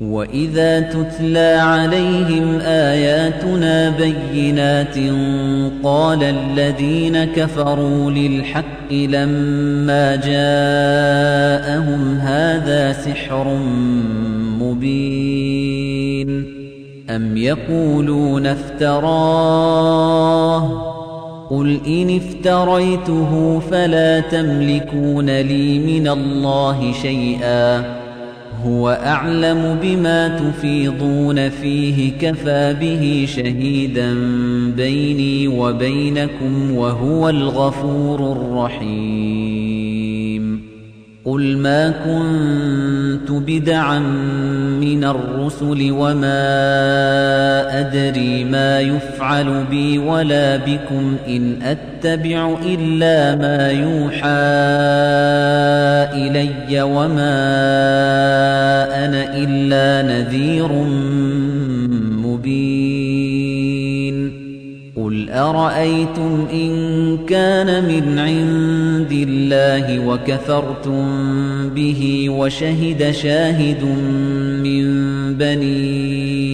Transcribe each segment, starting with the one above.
وَإِذَا تُتْلَى عَلَيْهِمْ آيَاتُنَا بَيِّنَاتٍ قَالَ الَّذِينَ كَفَرُوا لِلْحَقِّ لَمَّا جَاءَهُمْ هَذَا سِحْرٌ مُبِينٌ أَمْ يَقُولُونَ افْتَرَاهُ قُلْ إِنِ افْتَرَيْتُهُ فَلَا تَمْلِكُونَ لِي مِنَ اللَّهِ شَيْئًا هو أعلم بما تفيضون فيه كفى به شهيدا بيني وبينكم وهو الغفور الرحيم. قل ما كنت بدعا من الرسل وما أدري ما يفعل بي ولا بكم إن أتبع إلا ما يوحى إلي وما أنا إلا نذير مبين. قل أرأيتم إن كان من عند الله وكفرتم به وشهد شاهد من بني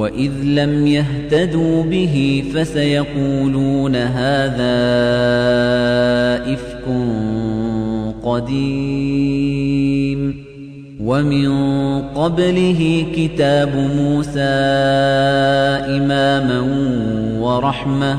وإذ لم يهتدوا به فسيقولون هذا إفك قديم ومن قبله كتاب موسى إماما ورحمة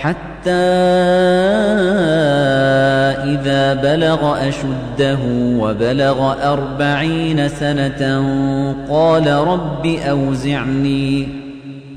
حتى إذا بلغ أشده وبلغ أربعين سنة قال رب أوزعني.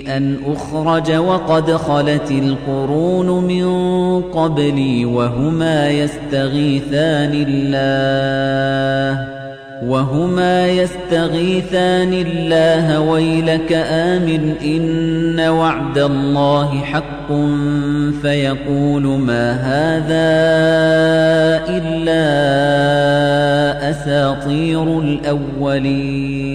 أن أخرج وقد خلت القرون من قبلي وهما يستغيثان الله وهما يستغيثان الله ويلك آمن إن وعد الله حق فيقول ما هذا إلا أساطير الأولين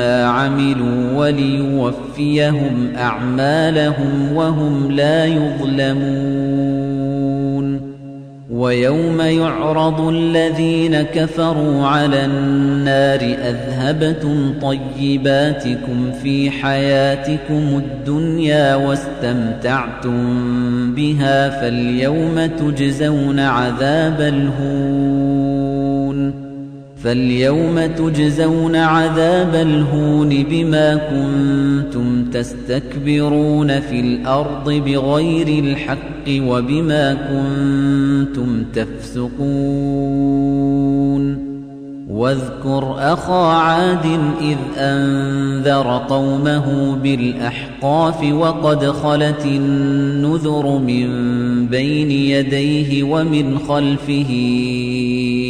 عملوا وليوفيهم أعمالهم وهم لا يظلمون. ويوم يعرض الذين كفروا على النار أذهبتم طيباتكم في حياتكم الدنيا واستمتعتم بها فاليوم تجزون عذاب الهون. فاليوم تجزون عذاب الهون بما كنتم تستكبرون في الأرض بغير الحق وبما كنتم تفسقون. واذكر أخا عاد إذ أنذر قومه بالأحقاف وقد خلت النذر من بين يديه ومن خلفه.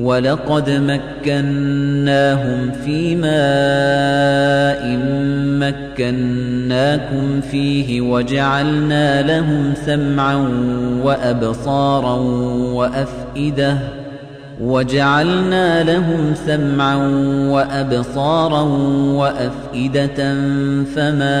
ولقد مكناهم في ماء مكناكم فيه وجعلنا لهم سمعا وأبصارا وأفئدة وجعلنا لهم سمعا وأبصارا وأفئدة فما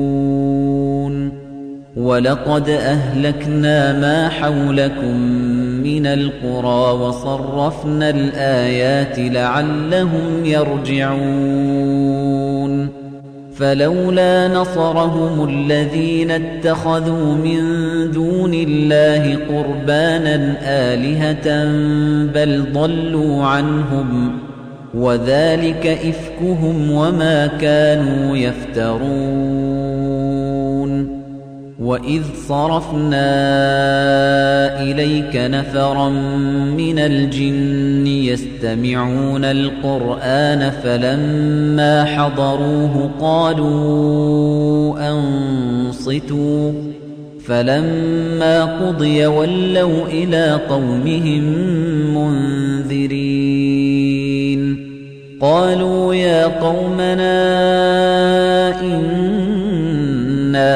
وَلَقَدْ أَهْلَكْنَا مَا حَوْلَكُمْ مِنَ الْقُرَى وَصَرَّفْنَا الْآيَاتِ لَعَلَّهُمْ يَرْجِعُونَ. فَلَوْلَا نَصَرَهُمُ الَّذِينَ اتَّخَذُوا مِن دُونِ اللَّهِ قُرْبَانًا آلِهَةً بَلْ ضَلُّوا عَنْهُمْ وَذَلِكَ إِفْكُهُمْ وَمَا كَانُوا يَفْتَرُونَ. وَإِذْ صَرَفْنَا إِلَيْكَ نَفَرًا مِنَ الْجِنِّ يَسْتَمِعُونَ الْقُرْآنَ فَلَمَّا حَضَرُوهُ قَالُوا أَنصِتُوا فَلَمَّا قُضِيَ وَلَّوْا إِلَى قَوْمِهِم مُنذِرِينَ قَالُوا يَا قَوْمَنَا